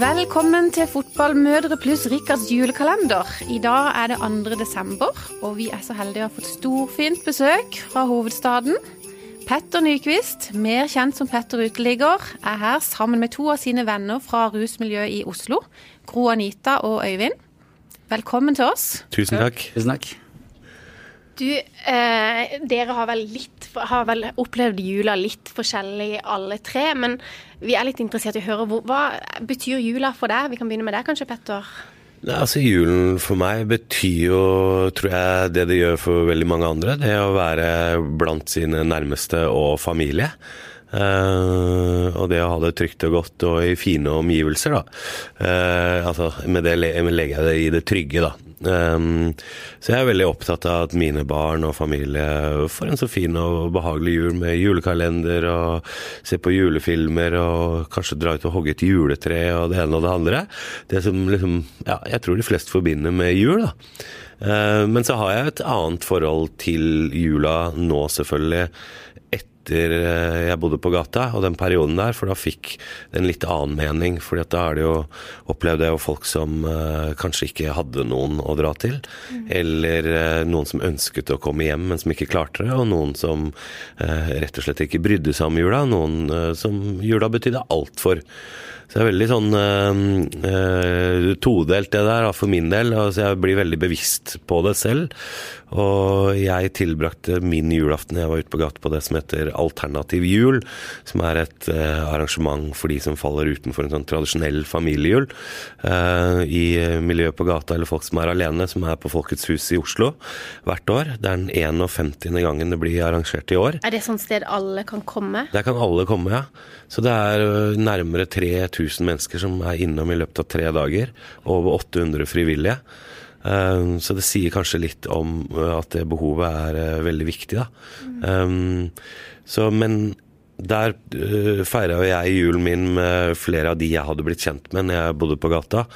Velkommen til Fotballmødre pluss Rikards julekalender. I dag er det 2. desember, og vi er så heldige å ha fått storfint besøk fra hovedstaden. Petter Nyquist, mer kjent som Petter Uteligger, er her sammen med to av sine venner fra rusmiljøet i Oslo, Gro Anita og Øyvind. Velkommen til oss. Tusen takk. Tusen takk. Du, eh, dere har vel, litt, har vel opplevd jula litt forskjellig alle tre, men vi er litt interessert i å høre hvor, hva betyr jula for deg? Vi kan begynne med deg kanskje, Petter? Nei, altså Julen for meg betyr jo, tror jeg, det det gjør for veldig mange andre. Det å være blant sine nærmeste og familie. Uh, og det å ha det trygt og godt og i fine omgivelser, da. Uh, altså, med det legger jeg det i det trygge, da. Um, så jeg er veldig opptatt av at mine barn og familie får en så fin og behagelig jul med julekalender og se på julefilmer og kanskje dra ut og hogge et juletre og det ene og det andre. Det som liksom Ja, jeg tror de fleste forbinder med jul, da. Men så har jeg et annet forhold til jula nå, selvfølgelig etter eh, jeg bodde på gata, og den perioden der, for da fikk det en litt annen mening. fordi da er det jo opplevde jeg jo folk som uh, kanskje ikke hadde noen å dra til. Mm. Eller uh, noen som ønsket å komme hjem, men som ikke klarte det. Og noen som uh, rett og slett ikke brydde seg om jula. Noen som jula betydde alt for. Så det er veldig sånn uh, todelt det der, for min del. Altså jeg blir veldig bevisst på det selv. Og jeg tilbrakte min julaften jeg var ute på gata på det som heter Alternativ jul. Som er et uh, arrangement for de som faller utenfor en sånn tradisjonell familiejul. Uh, I miljøet på gata, eller folk som er alene, som er på Folkets hus i Oslo hvert år. Det er den 51. gangen det blir arrangert i år. Er det sånn sted alle kan komme? Der kan alle komme, ja. Så det er nærmere 3000 mennesker som er innom i løpet av tre dager. Over 800 frivillige. Um, så det sier kanskje litt om uh, at det behovet er uh, veldig viktig, da. Mm. så, men der uh, feira jeg julen min med flere av de jeg hadde blitt kjent med når jeg bodde på gata.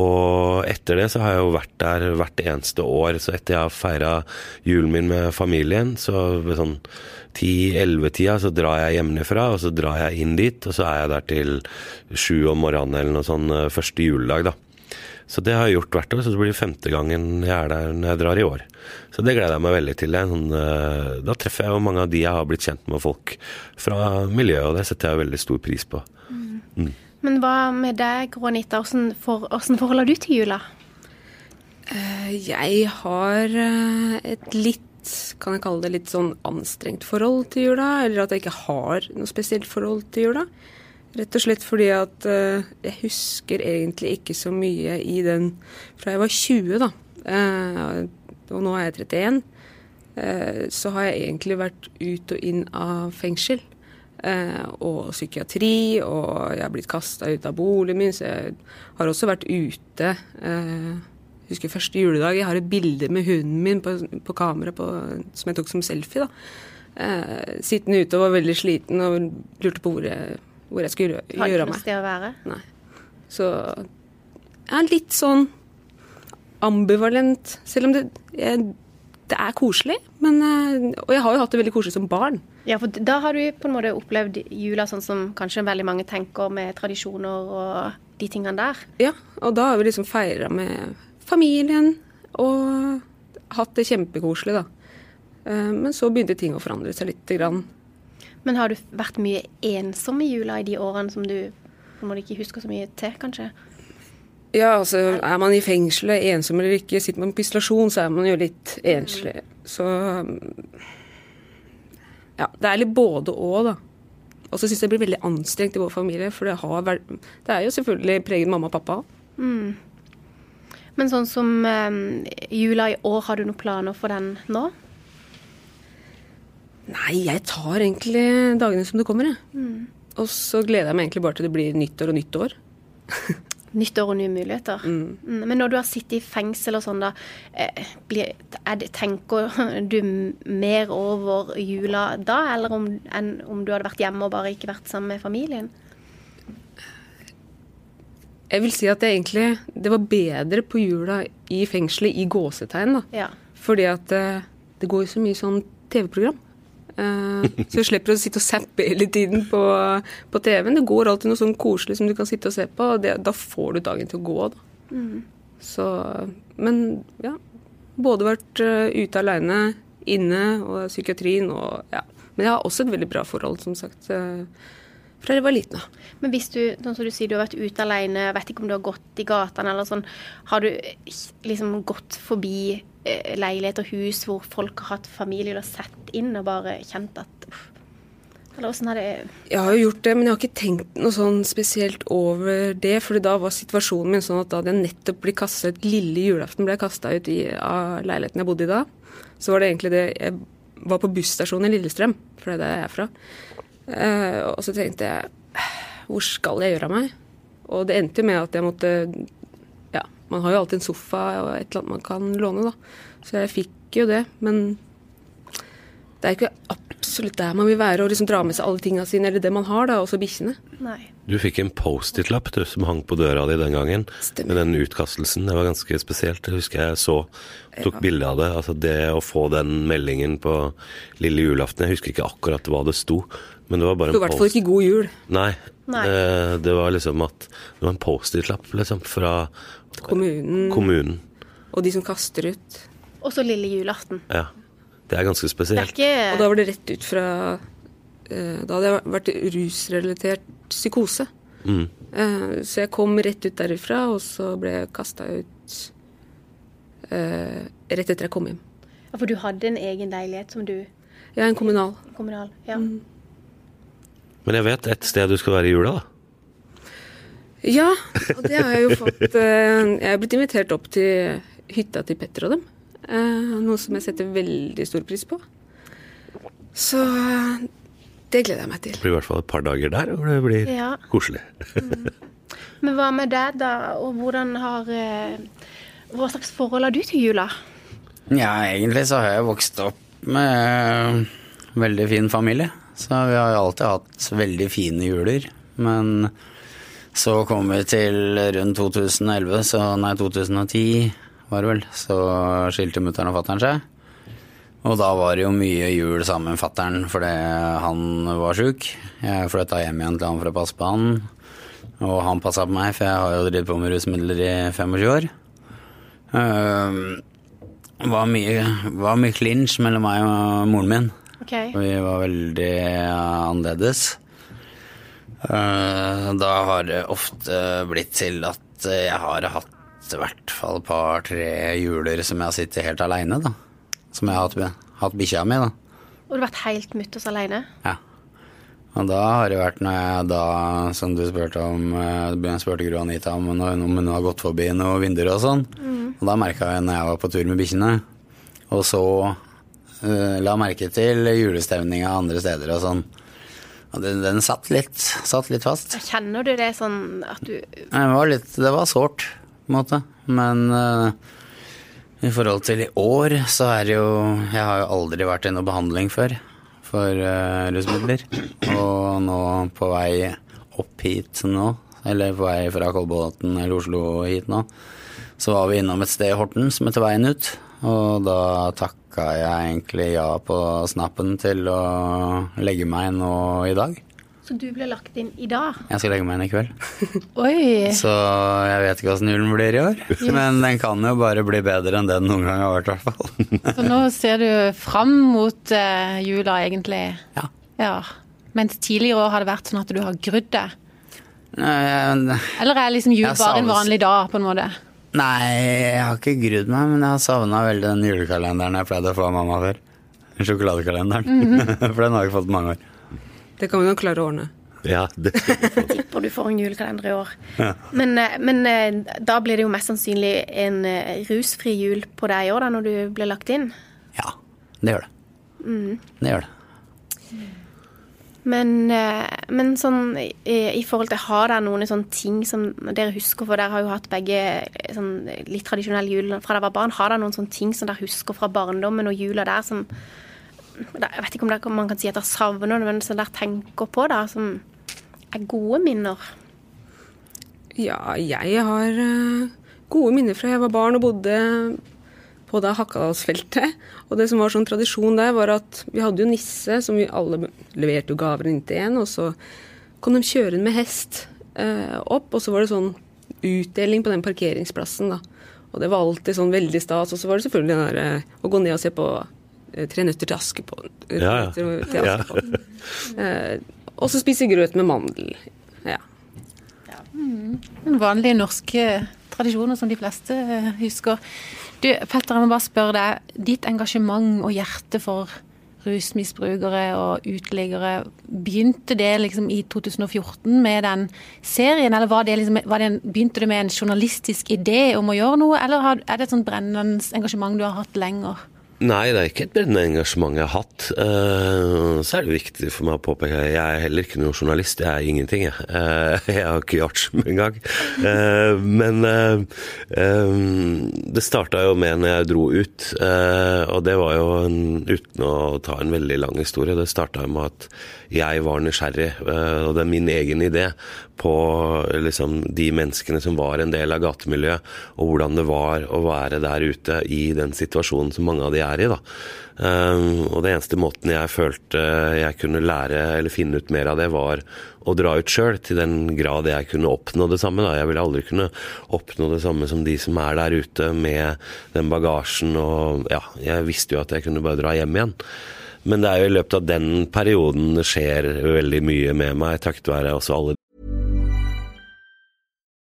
Og etter det så har jeg jo vært der hvert eneste år. Så etter jeg har feira julen min med familien, så ved sånn 10-11-tida så drar jeg hjemmefra, og så drar jeg inn dit. Og så er jeg der til sju om morgenen eller noe sånn eh, første juledag, da. Så det har jeg gjort hvert år, så det blir femte gangen jeg er der når jeg drar i år. Så det gleder jeg meg veldig til. Sånn, eh, da treffer jeg jo mange av de jeg har blitt kjent med, folk fra miljøet, og det setter jeg veldig stor pris på. Mm. Mm. Men hva med deg, Grånita, hvordan, for, hvordan forholder du til jula? Eh, jeg har et litt kan jeg kalle det litt sånn anstrengt forhold til jula, eller at jeg ikke har noe spesielt forhold til jula. Rett og slett fordi at uh, jeg husker egentlig ikke så mye i den fra jeg var 20, da. Uh, og nå er jeg 31. Uh, eh, så har jeg egentlig vært ut og inn av fengsel. og psykiatri, og jeg har blitt kasta ut av boligen min, så jeg har også vært ute. Uh, husker første juledag. Jeg har et bilde med hunden min på, på kamera på, som jeg tok som selfie. da. Sittende ute og var veldig sliten og lurte på hvor jeg, hvor jeg skulle gjøre, meg. Har ikke sted å være? Nei. Så jeg er litt sånn ambivalent, selv om det, jeg, det er koselig. Men, eh, og jeg har jo hatt det veldig koselig som barn. Ja, for da har du på en måte opplevd jula sånn som kanskje veldig mange tenker, med tradisjoner og de tingene der? Ja, og da har vi liksom feira med familien og hatt det kjempekoselig, da. Eh, men så begynte ting å forandre seg lite grann. Men har du vært mye ensom i jula i de årene som du du ikke husker så mye til, kanskje? Ja, altså er man i fengselet, ensom eller ikke, sitter man på isolasjon, så er man jo litt enslig. Så ja, det er litt både og, da. Og så syns jeg det blir veldig anstrengt i vår familie, for det, vært, det er jo selvfølgelig preget mamma og pappa. Mm. Men sånn som um, jula i år, har du noen planer for den nå? Nei, jeg tar egentlig dagene som det kommer, jeg. Mm. Og så gleder jeg meg egentlig bare til det blir nyttår og nytt år. nytt år og nye muligheter. Mm. mm. Men når du har sittet i fengsel og sånn, da, eh, blir, det, tenker du mer over jula da, eller om, enn om du hadde vært hjemme og bare ikke vært sammen med familien? Jeg vil si at det egentlig det var bedre på jula i fengselet i gåsetegn. da. Ja. Fordi at det, eh, det går jo så mye sånn TV-program. Eh, så du slipper å sitte og zappe hele tiden på, på TV-en. Det går alltid noe sånn koselig som du kan sitte og se på, og det, da får du dagen til å gå. Da. Mm. Så Men ja. Både vært uh, ute aleine, inne og psykiatrien og ja. Men jeg har også et veldig bra forhold, som sagt. Uh, fra jeg var liten av. Men hvis du, sånn som du sier, du har vært ute alene, vet ikke om du har gått i gatene eller sånn, har du liksom gått forbi eh, leilighet og hus hvor folk har hatt familie og sett inn og bare kjent at uff. Eller åssen har det Jeg har jo gjort det, men jeg har ikke tenkt noe sånn spesielt over det. For da var situasjonen min sånn at da hadde jeg nettopp blitt kastet, Lille julaften ble jeg kasta ut i, av leiligheten jeg bodde i da. Så var det egentlig det Jeg var på busstasjonen i Lillestrøm, for det er der jeg er fra. Eh, og så tenkte jeg hvor skal jeg gjøre av meg? Og det endte jo med at jeg måtte man har jo alltid en sofa og et eller annet man kan låne, da. Så jeg fikk jo det. Men det er ikke absolutt der man vil være og liksom dra med seg alle tingene sine, eller det man har, da, også bikkjene. Nei. Du fikk en Post-It-lapp du, som hang på døra di den gangen. Stemmer. Med den utkastelsen. Det var ganske spesielt. Det husker jeg så. Tok Ja. bilde av det. Altså det å få den meldingen på lille julaften. Jeg husker ikke akkurat hva det sto, men det var bare Det en var i hvert fall ikke god jul. Nei. Nei. Det, det var liksom at Det var en Post-It-lapp liksom fra Kommunen kommunen. og de som kaster ut. Og så lille julaften. Ja. Det er ganske Det er spesielt. Og da var det rett ut fra eh, Da hadde jeg vært rusrelatert psykose. Mm. Eh, så jeg kom rett ut derifra, og så ble jeg kasta ut eh, rett etter jeg kom hjem. ja, For du hadde en egen leilighet som du Jeg er en kommunal. kommunal Ja. Men jeg vet et sted du skal være i jula, da. Ja, og det har jeg jo fått eh, Jeg er blitt invitert opp til hytta til Petter og dem. Eh, noe som jeg setter veldig stor pris på. Så eh, det gleder jeg meg til. Det blir i hvert fall et par dager der, og det blir Ja. koselig. Men hva med deg, da? Og hvordan har eh, Hva slags forhold har du til jula? Ja, egentlig så har jeg vokst opp med veldig fin familie. Så vi har jo alltid hatt veldig fine juler. Men så kom vi til rundt 2011, så nei, 2010 var det vel, så skilte mutter'n og fatter'n seg. Og da var det jo mye jul sammen med fatter'n fordi han var sjuk. Jeg flytta hjem igjen til han for å passe på han. Og han passa på meg, for jeg har jo drevet på med rusmidler i 25 år. Det var mye, var mye clinch mellom meg og moren min. Okay. Vi var veldig annerledes. Da har det ofte blitt til at jeg har hatt i hvert fall par-tre juler som jeg har sittet helt aleine, da. Som jeg har hatt, hatt bikkja mi, da. Og du har vært helt mutters alene? Ja. Og da har det vært når jeg da, som du spurte om, eh, jeg spurte Gro Anita om hun, om hun har gått forbi noen vinduer og sånn. Og da merka jeg når jeg var på tur med bikkjene, og så uh, la merke til julestemninga andre steder og sånn. Og den, den satt litt, satt litt fast. Kjenner du det sånn at du Det var litt, det var sårt, på en måte. Men uh, i forhold til i år, så er det jo Jeg har jo aldri vært i noe behandling før for uh, rusmidler. Og nå på vei opp hit nå, eller på vei fra Kolbotn eller Oslo hit nå, så var vi innom et sted i Horten som heter Veien ut. Og da takka jeg egentlig ja på snappen til å legge meg nå i dag. Så du ble lagt inn i dag? Jeg skal legge meg inn i kveld. Oi! Så jeg vet ikke åssen julen blir i år. Men den kan jo bare bli bedre enn det den noen gang har vært, i hvert fall. Så nå ser du fram mot uh, jula, egentlig. Ja. Ja. Mens tidligere år har det vært sånn at du har grudd deg. Eller er liksom jul bare en vanlig dag, på en måte? Nei, jeg har ikke grudd meg, men jeg har savna veldig den julekalenderen jeg pleide å få av mamma før. Sjokoladekalenderen. For den har jeg ikke fått på mange år. Det kan vi nok klare å ordne. Ja, det Tipper du får en julekalender i år. Men, eh, men eh, da blir det jo mest sannsynlig en eh, rusfri jul på deg i år, da, når du blir lagt inn. Ja, det gjør det. Det gjør det. Men, men sånn i, i forhold til Har dere noen sånne ting som dere husker, for dere har jo hatt begge sånn, litt tradisjonell jul fra dere var barn. Har dere noen sånne ting som dere husker fra barndommen og jula der som Jeg vet ikke om dere, man kan si at jeg savner det, men som dere tenker på, da, som er gode minner. Ja, jeg har eh, gode minner fra jeg var barn og bodde på da Hakadalsfeltet. Og det som var sånn tradisjon der, var at vi hadde jo nisse, som vi alle leverte jo gaver inn til en, og så kom de kjørende med hest eh, opp, og så var det sånn utdeling på den parkeringsplassen, da. Og det var alltid sånn veldig stas. Og så var det selvfølgelig den der, eh, å gå ned og se på Tre nøtter til Askepott. Ja, ja. Til Askepott. Eh, og så spise grøt med mandel. Ja. Den vanlige norske tradisjoner som de fleste eh, husker. Du, Petter, jeg må bare spørre deg. Ditt engasjement og hjerte for rusmisbrukere og uteliggere, begynte det liksom i 2014 med den serien, eller var det liksom, var det en, begynte det med en journalistisk idé om å gjøre noe, eller er det et sånt brennende engasjement du har hatt lenger? Nei, det er ikke et brennende engasjement jeg har hatt. Uh, så er det viktig for meg å påpeke jeg er heller ikke noen journalist. Jeg er ingenting, jeg. Uh, jeg har ikke artium engang. Uh, men det starta jo med når jeg dro ut, og det var jo en, uten å ta en veldig lang historie. Det starta med at jeg var nysgjerrig, og det er min egen idé på liksom, de menneskene som var en del av gatemiljøet, og hvordan det var å være der ute i den situasjonen som mange av de er i. da. Um, og det eneste måten jeg følte jeg kunne lære eller finne ut mer av det, var å dra ut sjøl, til den grad jeg kunne oppnå det samme. Da. Jeg ville aldri kunne oppnå det samme som de som er der ute med den bagasjen og ja, jeg visste jo at jeg kunne bare dra hjem igjen. Men det er jo i løpet av den perioden det skjer veldig mye med meg, takket være også alle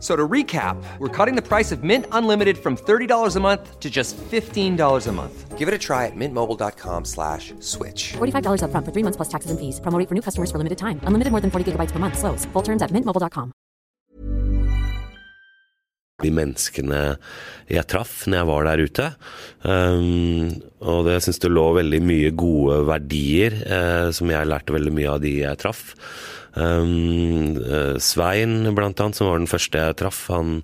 So to recap, we're cutting the price of Mint Unlimited from $30 a month to just $15 a month. Give it a try at mintmobile.com slash switch. $45 up front for three months plus taxes and fees. Promo for new customers for limited time. Unlimited more than 40 gigabytes per month. Slows. Full terms at mintmobile.com. de menneskene jeg traff når jeg var der ute. Um, og det, syns det lå veldig mye gode verdier uh, som jeg lærte veldig mye av de jeg traff. Um, Svein, blant annet, som var den første jeg traff, han,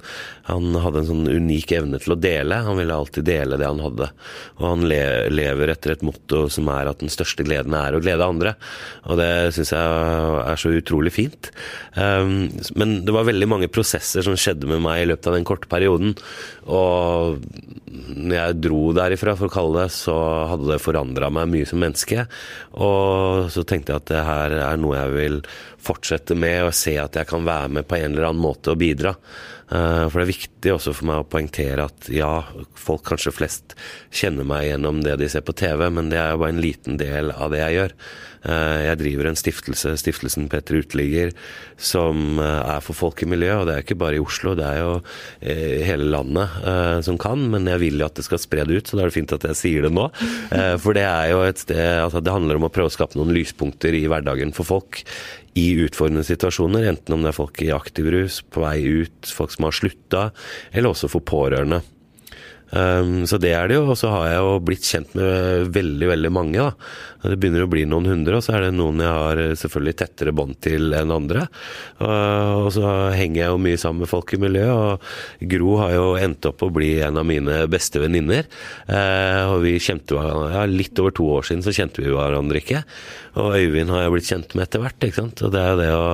han hadde en sånn unik evne til å dele. Han ville alltid dele det han hadde. Og han le, lever etter et motto som er at den største gleden er å glede andre. Og det syns jeg er så utrolig fint. Um, men det var veldig mange prosesser som skjedde med meg i løpet av den korte perioden. Og når jeg dro derifra, for å kalle det, så hadde det forandra meg mye som menneske. Og så tenkte jeg at det her er noe jeg vil fortsette med, og se at jeg kan være med på en eller annen måte og bidra. Eh, For det er viktig også for meg å poengtere at ja, folk kanskje flest kjenner meg gjennom det de ser på TV, men det er jo bare en liten del av det jeg gjør. Eh, Jeg driver en stiftelse, stiftelsen Petter Uteligger, som eh, er for folk i miljøet. Og det er ikke bare i Oslo, det er jo hele landet som kan. Men jeg vil jo at det skal spre det ut, så da er det fint at jeg sier det nå. For det er jo et sted altså Det handler om å prøve å skape noen lyspunkter i hverdagen for folk i utfordrende situasjoner, enten om det er folk i aktiv rus, på vei ut, folk som har slutta, eller også for pårørende. Um, så det er det jo, og så har jeg jo blitt kjent med veldig, veldig mange. da. Det begynner å bli noen hundre, og så er det noen jeg har selvfølgelig tettere bånd til enn andre. Uh, og så henger jeg jo mye sammen med folk i miljøet, og Gro har jo endt opp å bli en av mine beste venninner. Uh, og vi kjente hverandre, ja, litt over to år siden så kjente vi hverandre ikke. Og Øyvind har jeg blitt kjent med etter hvert, ikke sant. Og det er jo det å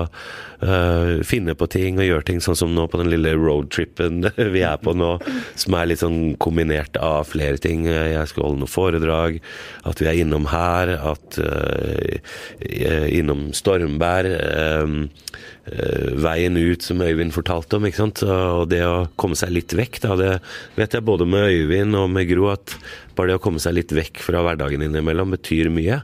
uh, finne på ting og gjøre ting sånn som nå på den lille roadtripen vi er på nå, som er litt sånn kombinert av flere ting. Jeg skal holde noen foredrag, at vi er innom her, at uh, innom Stormberg. Um, veien ut, som Øyvind fortalte om. ikke sant? Og det å komme seg litt vekk, da, det vet jeg både med Øyvind og med Gro, at bare det å komme seg litt vekk fra hverdagen innimellom betyr mye.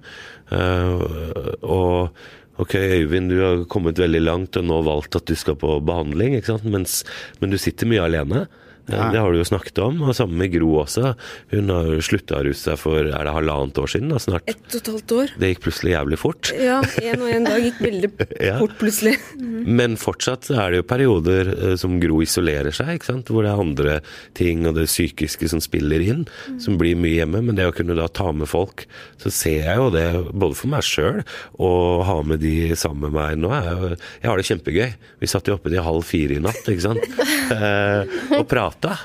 Og Ok, Øyvind, du har kommet veldig langt og nå valgt at du skal på behandling, ikke sant? Mens, men du sitter mye alene. Ja. Det har du jo snakket om, og sammen med Gro også. Hun har slutta å ruse seg for er det halvannet år siden? da, snart. Ett og et halvt år. Det gikk plutselig jævlig fort. Ja, en og en dag gikk veldig Ja. fort plutselig. Men fortsatt er det jo perioder eh, som Gro isolerer seg, ikke sant? hvor det er andre ting og det psykiske som spiller inn, som blir mye hjemme. Men det å kunne da ta med folk, så ser jeg jo det både for meg sjøl og ha med de sammen med meg nå. Jeg, jeg har det kjempegøy. Vi satt jo oppe til halv fire i natt ikke sant? Eh, og prata gata.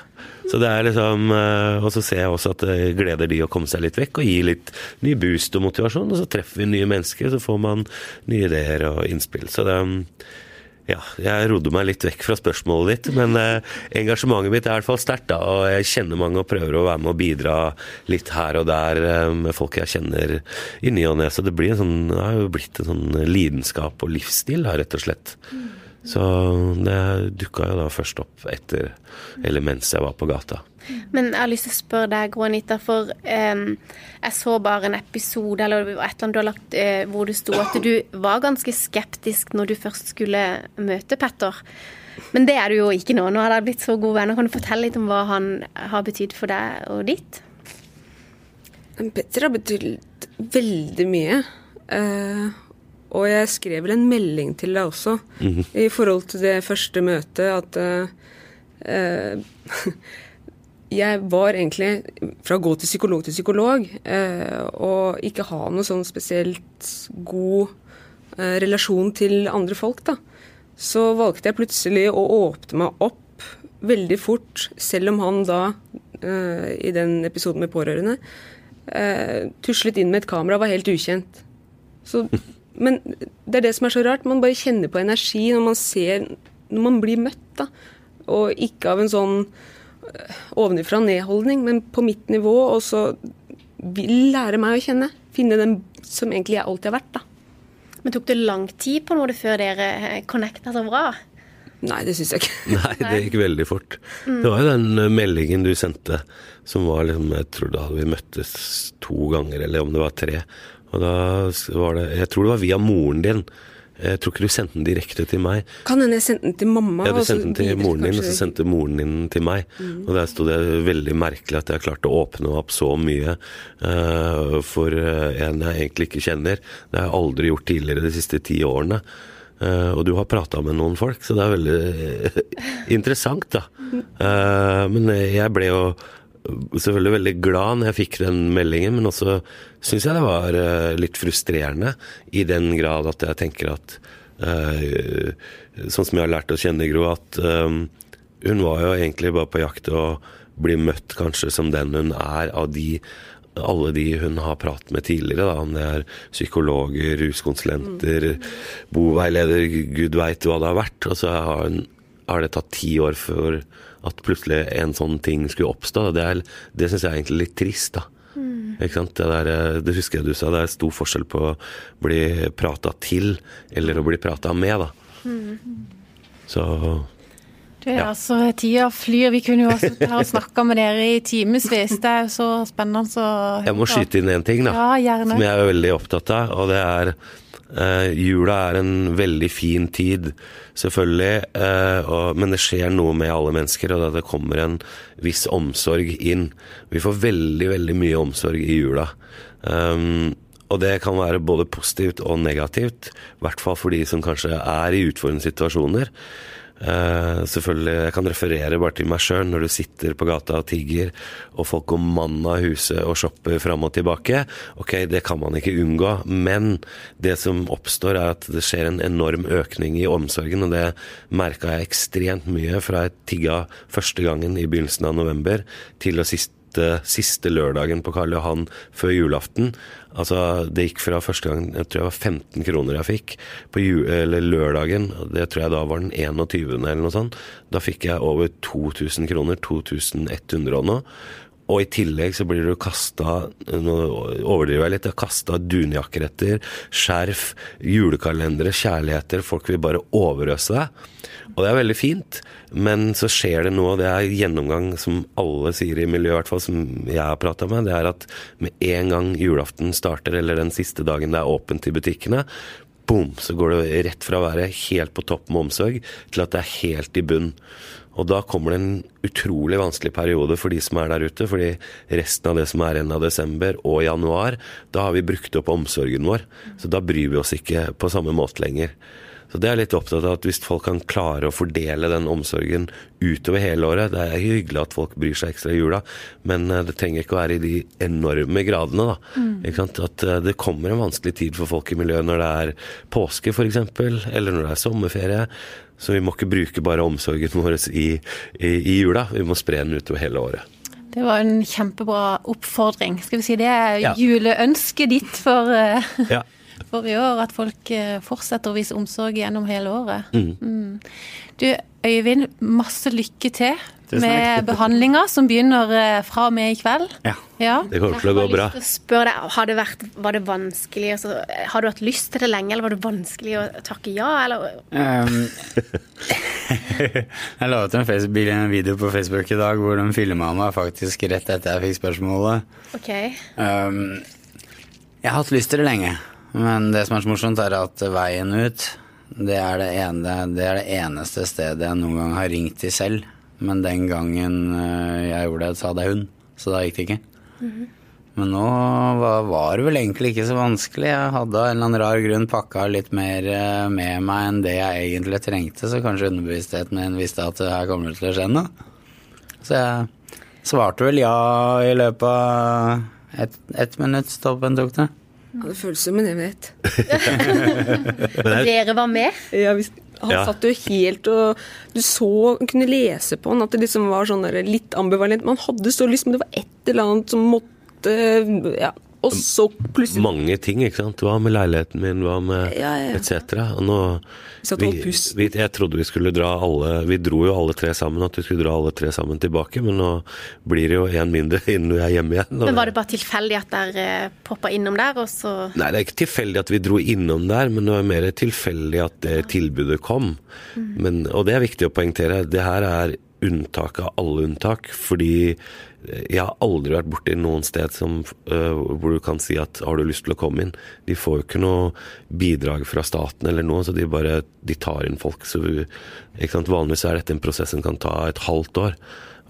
Så det er liksom, eh, Og så ser jeg også at det gleder de å komme seg litt vekk og gi litt ny boost og motivasjon. Og så treffer vi nye mennesker, så får man nye ideer og innspill. Så det ja, jeg rodde meg litt vekk fra spørsmålet ditt, men eh, engasjementet mitt er i hvert fall sterkt. da, Og jeg kjenner mange og prøver å være med og bidra litt her og der eh, med folk jeg kjenner i ny og ne. Så det, blir en sånn, det har jo blitt en sånn lidenskap og livsstil, da, rett og slett. Så det dukka jo da først opp etter, eller mens jeg var på gata. Men jeg har lyst til å spørre deg, Gro Anita, for um, jeg så bare en episode eller et eller annet du har lagt uh, hvor det sto at du var ganske skeptisk når du først skulle møte Petter. Men det er du jo ikke nå. Nå har dere blitt så gode venner. Kan du fortelle litt om hva han har betydd for deg og ditt? Petter har betydd veldig mye. Eh, og jeg skrev vel en melding til deg også i forhold til det første møtet at uh, jeg var egentlig fra å gå til psykolog til psykolog eh, og ikke ha noe sånn spesielt god eh, relasjon til andre folk, da. Så valgte jeg plutselig å åpne meg opp veldig fort, selv om han da, eh, i den episoden med pårørende, eh, tuslet inn med et kamera og var helt ukjent. Så, men det er det som er så rart. Man bare kjenner på energi når man ser Når man blir møtt, da. Og ikke av en sånn ovenifra ned-holdning, men på mitt nivå, og så vil lære meg å kjenne. Finne den som egentlig jeg alltid har vært, da. Men tok det lang tid på noe før dere connecta så bra? Nei, det syns jeg ikke. Nei, det gikk veldig fort. Det var jo den eh, meldingen du sendte som var liksom Jeg tror da hadde vi møttes to ganger, eller om det var tre. Og da var det Jeg tror det var via moren din. Jeg tror ikke du sendte den direkte til meg. Kan hende jeg sendte den til mamma. Ja, du sendte den til videre, moren din, og så sendte moren din til meg. Og der sto det veldig merkelig at jeg klarte å åpne opp så mye uh, for eh, en jeg egentlig ikke kjenner. Det har jeg aldri gjort tidligere de siste ti årene. Uh, og du har prata med noen folk, så det er veldig interessant, da. Uh, men jeg ble jo selvfølgelig veldig glad når jeg fikk den meldingen, men også syns jeg det var eh, litt frustrerende i den grad at jeg tenker at eh, Sånn som jeg har lært å kjenne Gro, at eh, hun var jo egentlig bare på jakt til å bli møtt kanskje som den hun er av de alle de hun har pratet med tidligere, da, om det er psykologer, ruskonsulenter, boveileder, gud veit hva det har vært. Og så har, hun, har det tatt ti år før at plutselig en sånn ting skulle oppstå. Det, er- det syns jeg er egentlig litt trist, da. Ikke sant? Det, der, eh, det husker jeg du sa, det er stor forskjell på å bli prata til eller å bli prata med, da. Så Du, Ja. altså, tida flyr. Vi kunne jo sittet her og snakka med dere i timevis. Det er jo så spennende. Så Jeg må skyte inn én ting, da. Ja. Som jeg er veldig opptatt av, og det er eh, Jula er en veldig fin tid, selvfølgelig. uh, og, men det skjer noe med alle mennesker, og det kommer en viss omsorg inn. Vi får veldig, veldig mye omsorg i jula. Um, og det kan være både positivt og negativt, i hvert fall for de som kanskje er i utfordrende situasjoner. Eh, selvfølgelig, Jeg kan referere bare til meg sjøl når du sitter på gata og tigger, og folk går mann av huset og shopper fram og tilbake. Ok, det kan man ikke unngå, men det som oppstår er at det skjer en enorm økning i omsorgen, og det merka jeg ekstremt mye fra jeg tigga første gangen i begynnelsen av november til å siste siste lørdagen på Karl Johan før julaften. Altså, det gikk fra første gang jeg tror det var 15 kroner jeg fikk på ju eller lørdagen. Det tror jeg da var den 21. eller noe sånt. Da fikk jeg over 2000 kroner. 2100 og noe. Og i tillegg så blir du kasta Nå overdriver jeg litt. Kasta dunjakkeretter, skjerf, julekalendere, kjærligheter. Folk vil bare overøse deg. Og det er veldig fint, men så skjer det noe, og det er gjennomgang som alle sier i miljøet, i hvert fall som jeg har prata med, det er at med en gang julaften starter, eller den siste dagen det er åpent i butikkene, boom, så går det rett fra å være helt på topp med omsorg til at det er helt i bunn. Og da kommer det en utrolig vanskelig periode for de som er der ute, fordi resten av det som er igjen av desember og januar, da har vi brukt opp omsorgen vår. Så da bryr vi oss ikke på samme måte lenger. Så det er litt opptatt av at hvis folk kan klare å fordele den omsorgen utover hele året Det er hyggelig at folk bryr seg ekstra i jula, men eh, det trenger ikke å være i de enorme gradene. da. Ikke sant? At eh, det kommer en vanskelig tid for folk i miljøet når det er påske f.eks., eller når det er sommerferie. Så vi må ikke bruke bare omsorgen vår i, i, i jula, vi må spre den utover hele året. Det var en kjempebra oppfordring. Skal vi si det er Ja. juleønsket ditt for, eh, Ja. For i år, at folk eh, fortsetter å vise omsorg gjennom hele året. Mm. Du Øyvind, masse lykke til med behandlinga som begynner eh, fra og med i kveld. Ja. Ja. Det kommer til å gå bra. Deg, har det vært, Var det vanskelig altså, Har du hatt lyst til det lenge, eller var det vanskelig å takke ja? Eller? Um, jeg la ut en, en video på Facebook i dag hvor de filma meg faktisk rett etter jeg fikk spørsmålet. OK. Um, jeg har hatt lyst til det lenge, men det som er så morsomt, er at veien ut, det er det, ene, det er det eneste stedet jeg noen gang har ringt til selv. Men den gangen øh, jeg gjorde det, så hadde jeg hund, så da gikk det ikke. Men nå var, var det vel egentlig ikke så vanskelig. Jeg hadde av en eller annen rar grunn pakka litt mer øh, med meg enn det jeg egentlig trengte, så kanskje underbevisstheten min visste at det her kommer det til å skje noe. Så jeg svarte vel ja i løpet av ett et minutt stoppen tok det. Ja, det føles som en evighet. Dere var med? Ja, vi, han Ja. satt jo helt og Du så, kunne lese på han at det liksom var sånn der litt ambivalent. Man hadde så lyst, men det var et eller annet som måtte Ja. Og så plutselig Mange ting, ikke sant. Hva med leiligheten min, hva med Ja, ja, ja. etc. Og nå pusten. vi, Jeg trodde vi skulle dra alle Vi dro jo alle tre sammen, at vi skulle dra alle tre sammen tilbake, men nå blir det jo én mindre innen vi er hjemme igjen. Men Var det bare tilfeldig at dere eh, poppa innom der, og så Nei, det er ikke tilfeldig at vi dro innom der, men det var mer tilfeldig at det tilbudet kom. Men, og det er viktig å poengtere. Det her er unntak av alle unntak, fordi jeg har aldri vært borti noen sted som, uh, hvor du kan si at har du lyst til å komme inn? De får jo ikke noe bidrag fra staten eller noe, så de bare de tar inn folk. Så? Vanligvis er dette en prosess som kan ta et halvt år.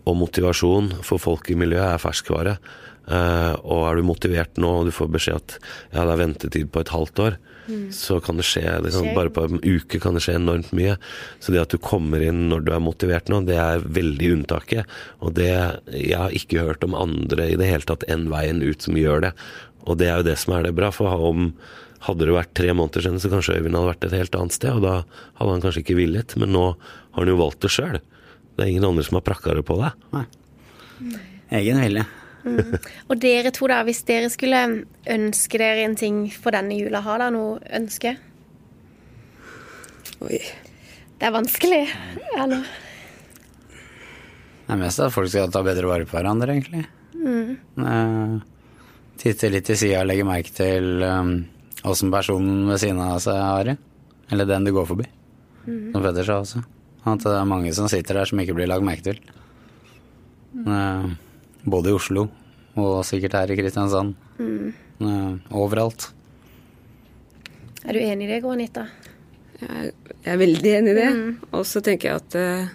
Og motivasjon for folk i miljøet er ferskvare. Uh, og er du motivert nå og du får beskjed at ja, det er ventetid på et halvt år, så kan det skje det kan, Bare på en uke kan det skje enormt mye. Så det at du kommer inn når du er motivert nå, det er veldig unntaket. Og det Jeg har ikke hørt om andre i det hele tatt enn veien ut som gjør det. Og det er jo det som er det bra. For om hadde det vært tre måneder siden, så kanskje Øyvind hadde vært et helt annet sted, og da hadde han kanskje ikke villet. Men nå har han jo valgt det sjøl. Det er ingen andre som har prakka det på deg. Egen vilje. Og dere to, da, hvis dere skulle ønske dere en ting for denne jula, har dere noe ønske? Oi. Det er vanskelig. Eller? Det er mest at folk skal ta bedre vare på hverandre, egentlig. Eh, titte litt til sida og legge merke til åssen personen ved siden av seg har det. Eller den du går forbi. Som Petter sa også. At det er mange som sitter der som ikke blir lagt merke til. Eh, både i Oslo og sikkert her i Kristiansand. Mm. overalt. Er du enig i det, Granita? Jeg, jeg er veldig enig i det. Og så tenker jeg at uh,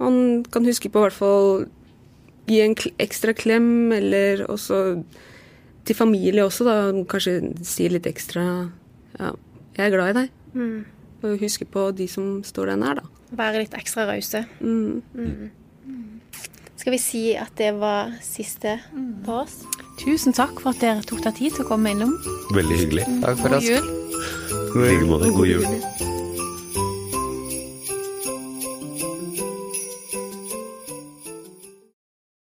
man kan huske på i hvert fall gi en ekstra klem, eller også til familie også, da. Kanskje si litt ekstra Ja, jeg er glad i deg. Og huske på de som står deg nær, da. Være litt ekstra rause. Mm. Skal vi si at det var siste på oss? Tusen takk for at dere tok deg tid til å komme innom. Veldig hyggelig. Takk for God oss. jul. God jul. God jul.